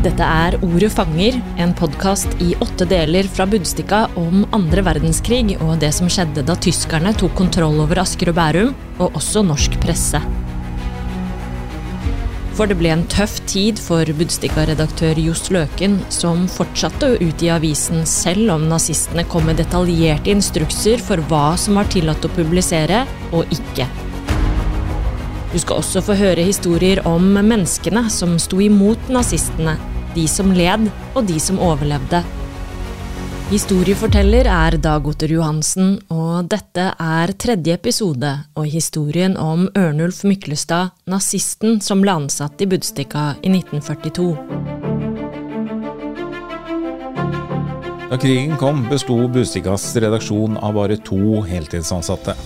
Dette er Ordet fanger, en podkast i åtte deler fra Budstikka om andre verdenskrig og det som skjedde da tyskerne tok kontroll over Asker og Bærum, og også norsk presse. For det ble en tøff tid for Budstikka-redaktør Johs Løken, som fortsatte å utgi avisen selv om nazistene kom med detaljerte instrukser for hva som var tillatt å publisere og ikke. Du skal også få høre historier om menneskene som sto imot nazistene, de som led og de som overlevde. Historieforteller er Dag Otter Johansen, og dette er tredje episode og historien om Ørnulf Myklestad, nazisten som ble ansatt i Budstikka i 1942. Da krigen kom, besto Budstikkas redaksjon av bare to heltidsansatte.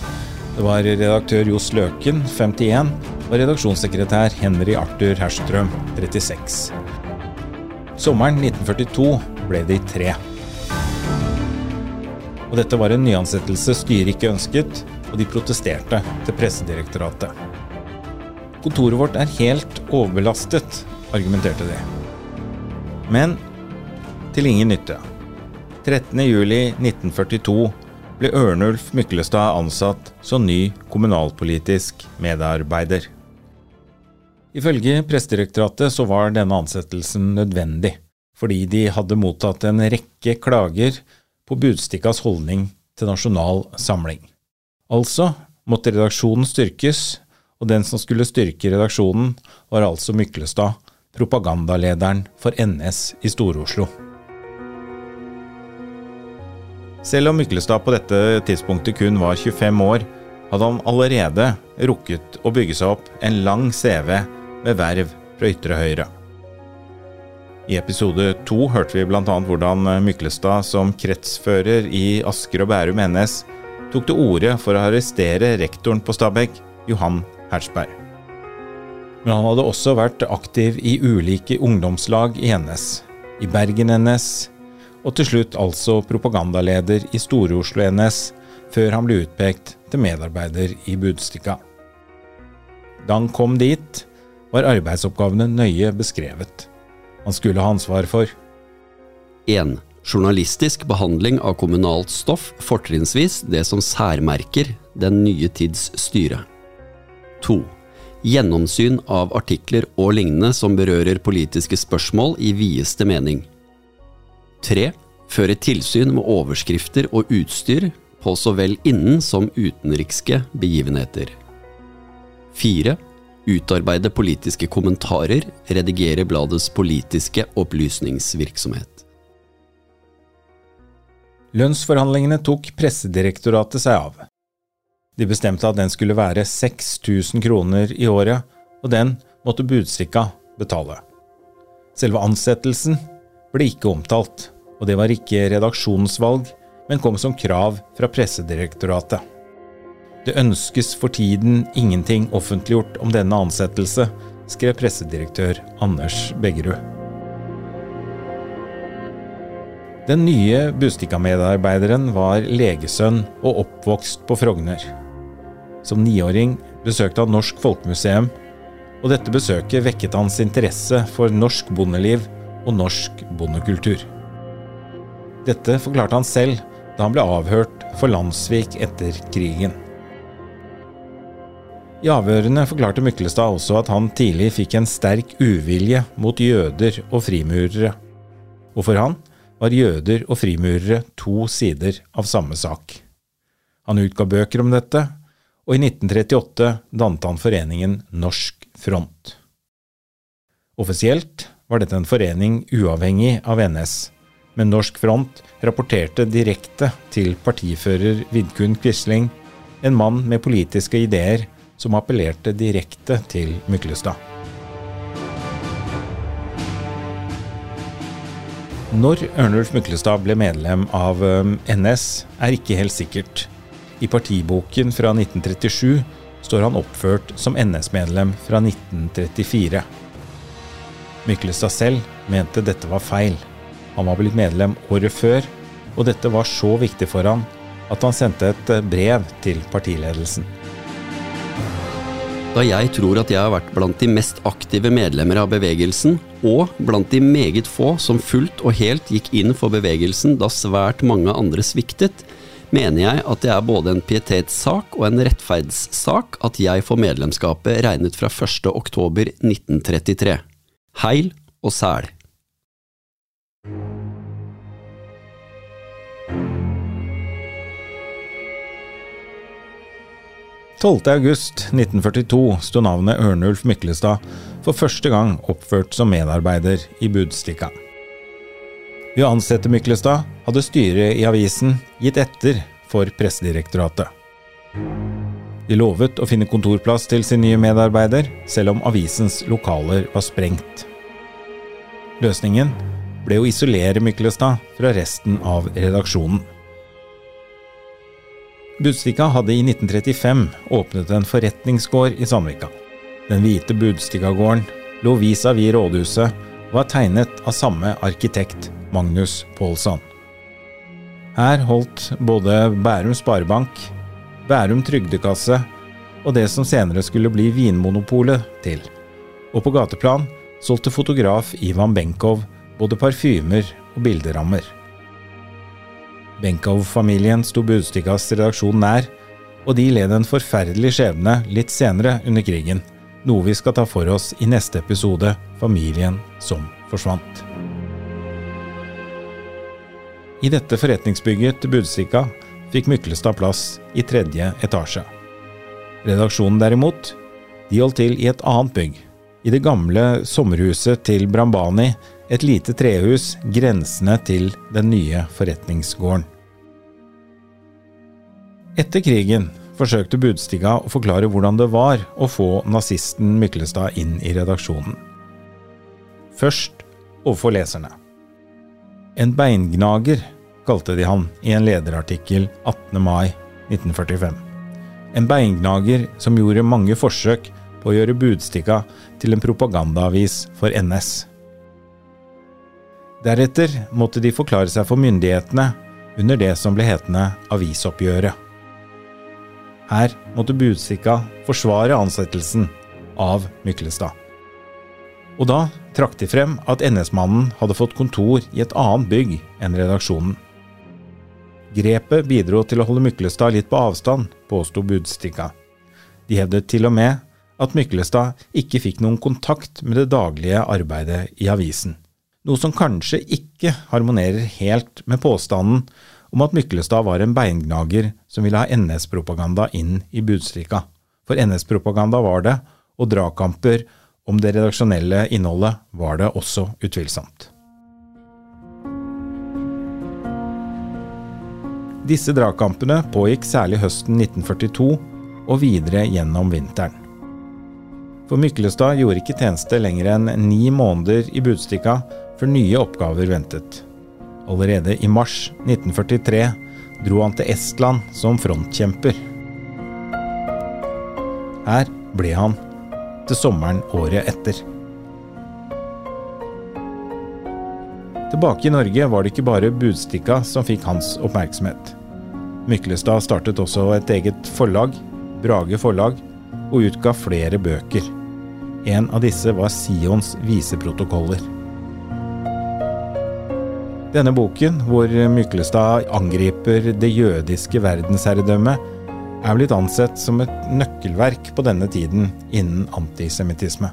Det var redaktør Johs Løken, 51, og redaksjonssekretær Henry Arthur Herstrøm, 36. Sommeren 1942 ble de tre. Og dette var en nyansettelse styret ikke ønsket, og de protesterte til Pressedirektoratet. Kontoret vårt er helt overbelastet, argumenterte de. Men til ingen nytte. 13.07.1942 ble Ørnulf Myklestad ansatt som ny kommunalpolitisk medarbeider. Ifølge Prestedirektoratet så var denne ansettelsen nødvendig, fordi de hadde mottatt en rekke klager på Budstikkas holdning til Nasjonal Samling. Altså måtte redaksjonen styrkes, og den som skulle styrke redaksjonen, var altså Myklestad, propagandalederen for NS i Stor-Oslo. Selv om Myklestad på dette tidspunktet kun var 25 år, hadde han allerede rukket å bygge seg opp en lang CV med verv fra ytre høyre. I episode to hørte vi bl.a. hvordan Myklestad som kretsfører i Asker og Bærum NS tok til orde for å arrestere rektoren på Stabekk, Johan Hersberg. Men han hadde også vært aktiv i ulike ungdomslag i NS. I Bergen NS, og til slutt altså propagandaleder i Store-Oslo NS, før han ble utpekt til medarbeider i Budstikka. Da han kom dit, var arbeidsoppgavene nøye beskrevet. Han skulle ha ansvar for 1. Journalistisk behandling av kommunalt stoff, fortrinnsvis det som særmerker den nye tids styre. 2. Gjennomsyn av artikler og lignende som berører politiske spørsmål i videste mening. 3. Føre tilsyn med overskrifter og utstyr på så vel innen- som utenrikske begivenheter. 4. Utarbeide politiske kommentarer, redigere bladets politiske opplysningsvirksomhet. Lønnsforhandlingene tok Pressedirektoratet seg av. De bestemte at den skulle være 6000 kroner i året, og den måtte Budstikka betale. Selve ansettelsen ble ikke omtalt, og det var ikke redaksjonsvalg, men kom som krav fra Pressedirektoratet. Det ønskes for tiden ingenting offentliggjort om denne ansettelse, skrev pressedirektør Anders Beggerud. Den nye Bustika-medarbeideren var legesønn og oppvokst på Frogner. Som niåring besøkte han Norsk Folkemuseum, og dette besøket vekket hans interesse for norsk bondeliv og norsk bondekultur. Dette forklarte han selv da han ble avhørt for Landsvik etter krigen. I avhørene forklarte Myklestad også at han tidlig fikk en sterk uvilje mot jøder og frimurere, og for han var jøder og frimurere to sider av samme sak. Han utga bøker om dette, og i 1938 dannet han foreningen Norsk Front. Offisielt var dette en forening uavhengig av NS, men Norsk Front rapporterte direkte til partifører Vidkun Quisling, en mann med politiske ideer som appellerte direkte til Myklestad. Når Ørnulf Myklestad ble medlem av NS, er ikke helt sikkert. I partiboken fra 1937 står han oppført som NS-medlem fra 1934. Myklestad selv mente dette var feil. Han var blitt medlem året før, og dette var så viktig for han at han sendte et brev til partiledelsen. Da jeg tror at jeg har vært blant de mest aktive medlemmer av bevegelsen, og blant de meget få som fullt og helt gikk inn for bevegelsen da svært mange andre sviktet, mener jeg at det er både en pietetssak og en rettferdssak at jeg får medlemskapet regnet fra 1. oktober 1933. Heil og sæl. 12.8.1942 sto navnet Ørnulf Myklestad for første gang oppført som medarbeider i Budstikka. Ved å ansette Myklestad hadde styret i avisen gitt etter for Pressedirektoratet. De lovet å finne kontorplass til sin nye medarbeider, selv om avisens lokaler var sprengt. Løsningen ble å isolere Myklestad fra resten av redaksjonen. Budstikka hadde i 1935 åpnet en forretningsgård i Sandvika. Den hvite Budstikkagården, Lovisa vis-à-vis rådhuset var tegnet av samme arkitekt, Magnus Pålsson. Her holdt både Bærum Sparebank, Bærum Trygdekasse og det som senere skulle bli Vinmonopolet til. Og på gateplan solgte fotograf Ivan Benkov både parfymer og bilderammer. Benkow-familien sto Budstikkas redaksjon nær, og de led en forferdelig skjebne litt senere under krigen, noe vi skal ta for oss i neste episode, Familien som forsvant. I dette forretningsbygget til Budstikka fikk Myklestad plass i tredje etasje. Redaksjonen derimot, de holdt til i et annet bygg, i det gamle sommerhuset til Brambani et lite trehus grensende til den nye forretningsgården. Etter krigen forsøkte Budstiga å forklare hvordan det var å få nazisten Myklestad inn i redaksjonen. Først overfor leserne. En beingnager, kalte de han i en lederartikkel 18. mai 1945. En beingnager som gjorde mange forsøk på å gjøre Budstikka til en propagandaavis for NS. Deretter måtte de forklare seg for myndighetene under det som ble hetende avisoppgjøret. Her måtte Budstikka forsvare ansettelsen av Myklestad. Og da trakk de frem at NS-mannen hadde fått kontor i et annet bygg enn redaksjonen. Grepet bidro til å holde Myklestad litt på avstand, påsto Budstikka. De hevdet til og med at Myklestad ikke fikk noen kontakt med det daglige arbeidet i avisen noe som kanskje ikke harmonerer helt med påstanden om at Myklestad var en beingnager som ville ha NS-propaganda inn i budstrika. For NS-propaganda var det, og dragkamper om det redaksjonelle innholdet var det også utvilsomt. Disse dragkampene pågikk særlig høsten 1942 og videre gjennom vinteren. For Myklestad gjorde ikke tjeneste lenger enn ni måneder i Budstikka før nye oppgaver ventet. Allerede i mars 1943 dro han til Estland som frontkjemper. Her ble han til sommeren året etter. Tilbake i Norge var det ikke bare Budstikka som fikk hans oppmerksomhet. Myklestad startet også et eget forlag, Brage forlag, og utga flere bøker. En av disse var Sions viseprotokoller. Denne boken, hvor Myklestad angriper det jødiske verdensherredømmet, er blitt ansett som et nøkkelverk på denne tiden innen antisemittisme.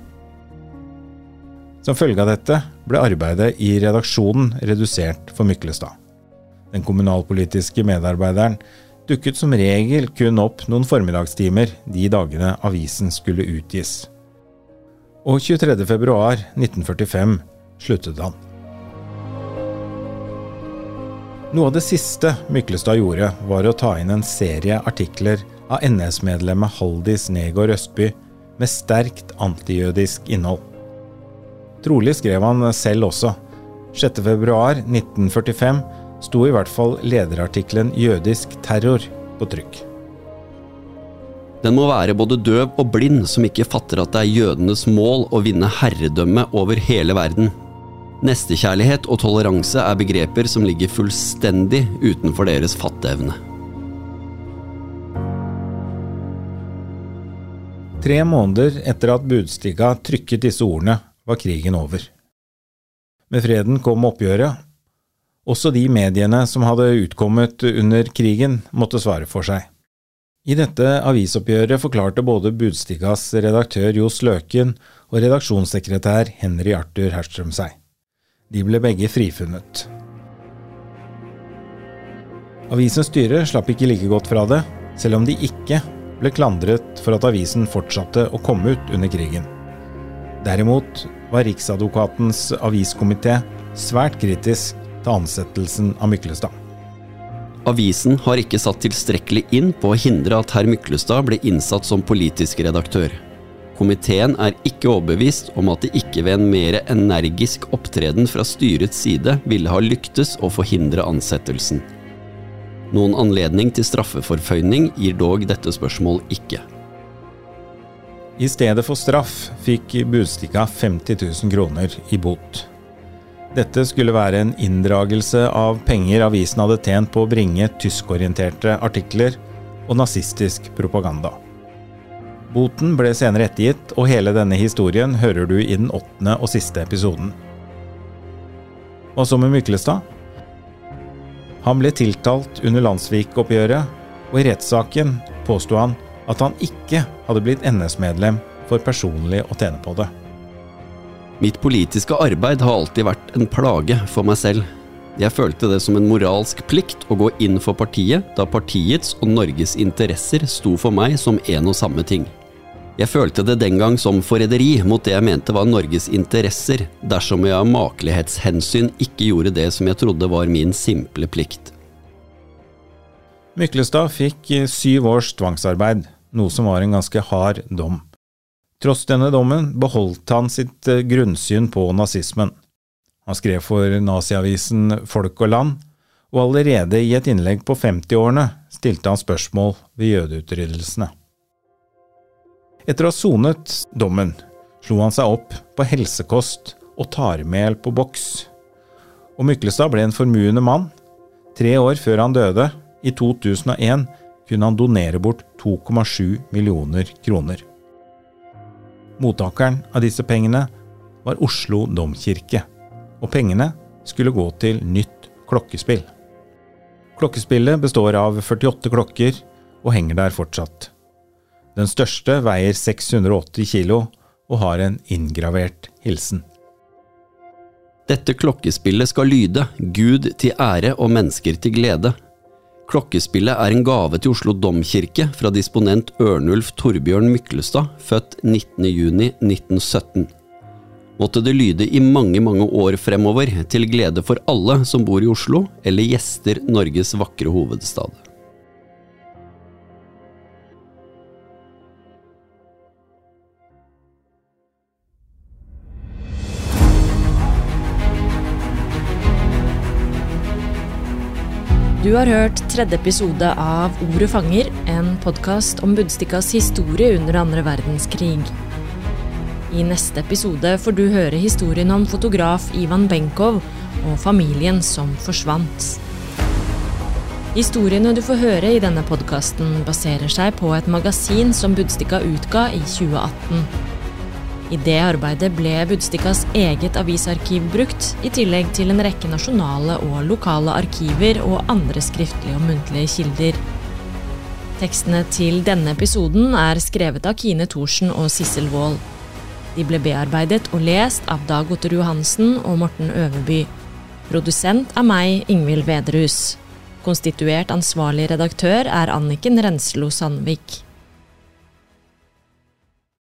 Som følge av dette ble arbeidet i redaksjonen redusert for Myklestad. Den kommunalpolitiske medarbeideren dukket som regel kun opp noen formiddagstimer de dagene avisen skulle utgis. Og 23.2.1945 sluttet han. Noe av det siste Myklestad gjorde, var å ta inn en serie artikler av NS-medlemmet Haldis Negård Østby med sterkt antijødisk innhold. Trolig skrev han selv også. 6.2.1945 sto i hvert fall lederartikkelen 'Jødisk terror' på trykk. Den må være både døv og blind som ikke fatter at det er jødenes mål å vinne herredømme over hele verden. Nestekjærlighet og toleranse er begreper som ligger fullstendig utenfor deres fatteevne. Tre måneder etter at Budstikka trykket disse ordene, var krigen over. Med freden kom oppgjøret. Også de mediene som hadde utkommet under krigen, måtte svare for seg. I dette avisoppgjøret forklarte både Budstikkas redaktør Johs Løken og redaksjonssekretær Henry Arthur Herstrøm seg. De ble begge frifunnet. Avisens styre slapp ikke like godt fra det, selv om de ikke ble klandret for at avisen fortsatte å komme ut under krigen. Derimot var Riksadvokatens aviskomité svært kritisk til ansettelsen av Myklestad. Avisen har ikke satt tilstrekkelig inn på å hindre at herr Myklestad ble innsatt som politisk redaktør. Komiteen er ikke overbevist om at det ikke ved en mer energisk opptreden fra styrets side ville ha lyktes å forhindre ansettelsen. Noen anledning til straffeforføyning gir dog dette spørsmål ikke. I stedet for straff fikk Budstikka 50 000 kroner i bot. Dette skulle være en inndragelse av penger avisen hadde tjent på å bringe tyskorienterte artikler og nazistisk propaganda. Boten ble senere ettergitt, og hele denne historien hører du i den åttende og siste episoden. Hva så med Myklestad? Han ble tiltalt under Landsvik-oppgjøret, og i rettssaken påsto han at han ikke hadde blitt NS-medlem for personlig å tjene på det. Mitt politiske arbeid har alltid vært en plage for meg selv. Jeg følte det som en moralsk plikt å gå inn for partiet, da partiets og Norges interesser sto for meg som en og samme ting. Jeg følte det den gang som forræderi mot det jeg mente var Norges interesser, dersom jeg av makelighetshensyn ikke gjorde det som jeg trodde var min simple plikt. Myklestad fikk syv års tvangsarbeid, noe som var en ganske hard dom. Tross denne dommen beholdt han sitt eh, grunnsyn på nazismen. Han skrev for naziavisen Folk og Land, og allerede i et innlegg på 50-årene stilte han spørsmål ved jødeutryddelsene. Etter å ha sonet dommen slo han seg opp på helsekost og tarmel på boks. Og Myklestad ble en formuende mann. Tre år før han døde, i 2001, kunne han donere bort 2,7 millioner kroner. Mottakeren av disse pengene var Oslo domkirke, og pengene skulle gå til nytt klokkespill. Klokkespillet består av 48 klokker og henger der fortsatt. Den største veier 680 kilo og har en inngravert hilsen. Dette klokkespillet skal lyde Gud til ære og mennesker til glede. Klokkespillet er en gave til Oslo domkirke fra disponent Ørnulf Torbjørn Myklestad, født 19.6.1917. Måtte det lyde i mange, mange år fremover, til glede for alle som bor i Oslo, eller gjester Norges vakre hovedstad. Du har hørt tredje episode av Ordet fanger, en podkast om Budstikkas historie under andre verdenskrig. I neste episode får du høre historien om fotograf Ivan Benkov og familien som forsvant. Historiene du får høre i denne podkasten, baserer seg på et magasin som Budstikka utga i 2018. I det arbeidet ble Budstikkas eget avisarkiv brukt, i tillegg til en rekke nasjonale og lokale arkiver og andre skriftlige og muntlige kilder. Tekstene til denne episoden er skrevet av Kine Thorsen og Sissel Wold. De ble bearbeidet og lest av Dag Otter Johansen og Morten Øverby. Produsent er meg, Ingvild Vederhus. Konstituert ansvarlig redaktør er Anniken Renslo Sandvik.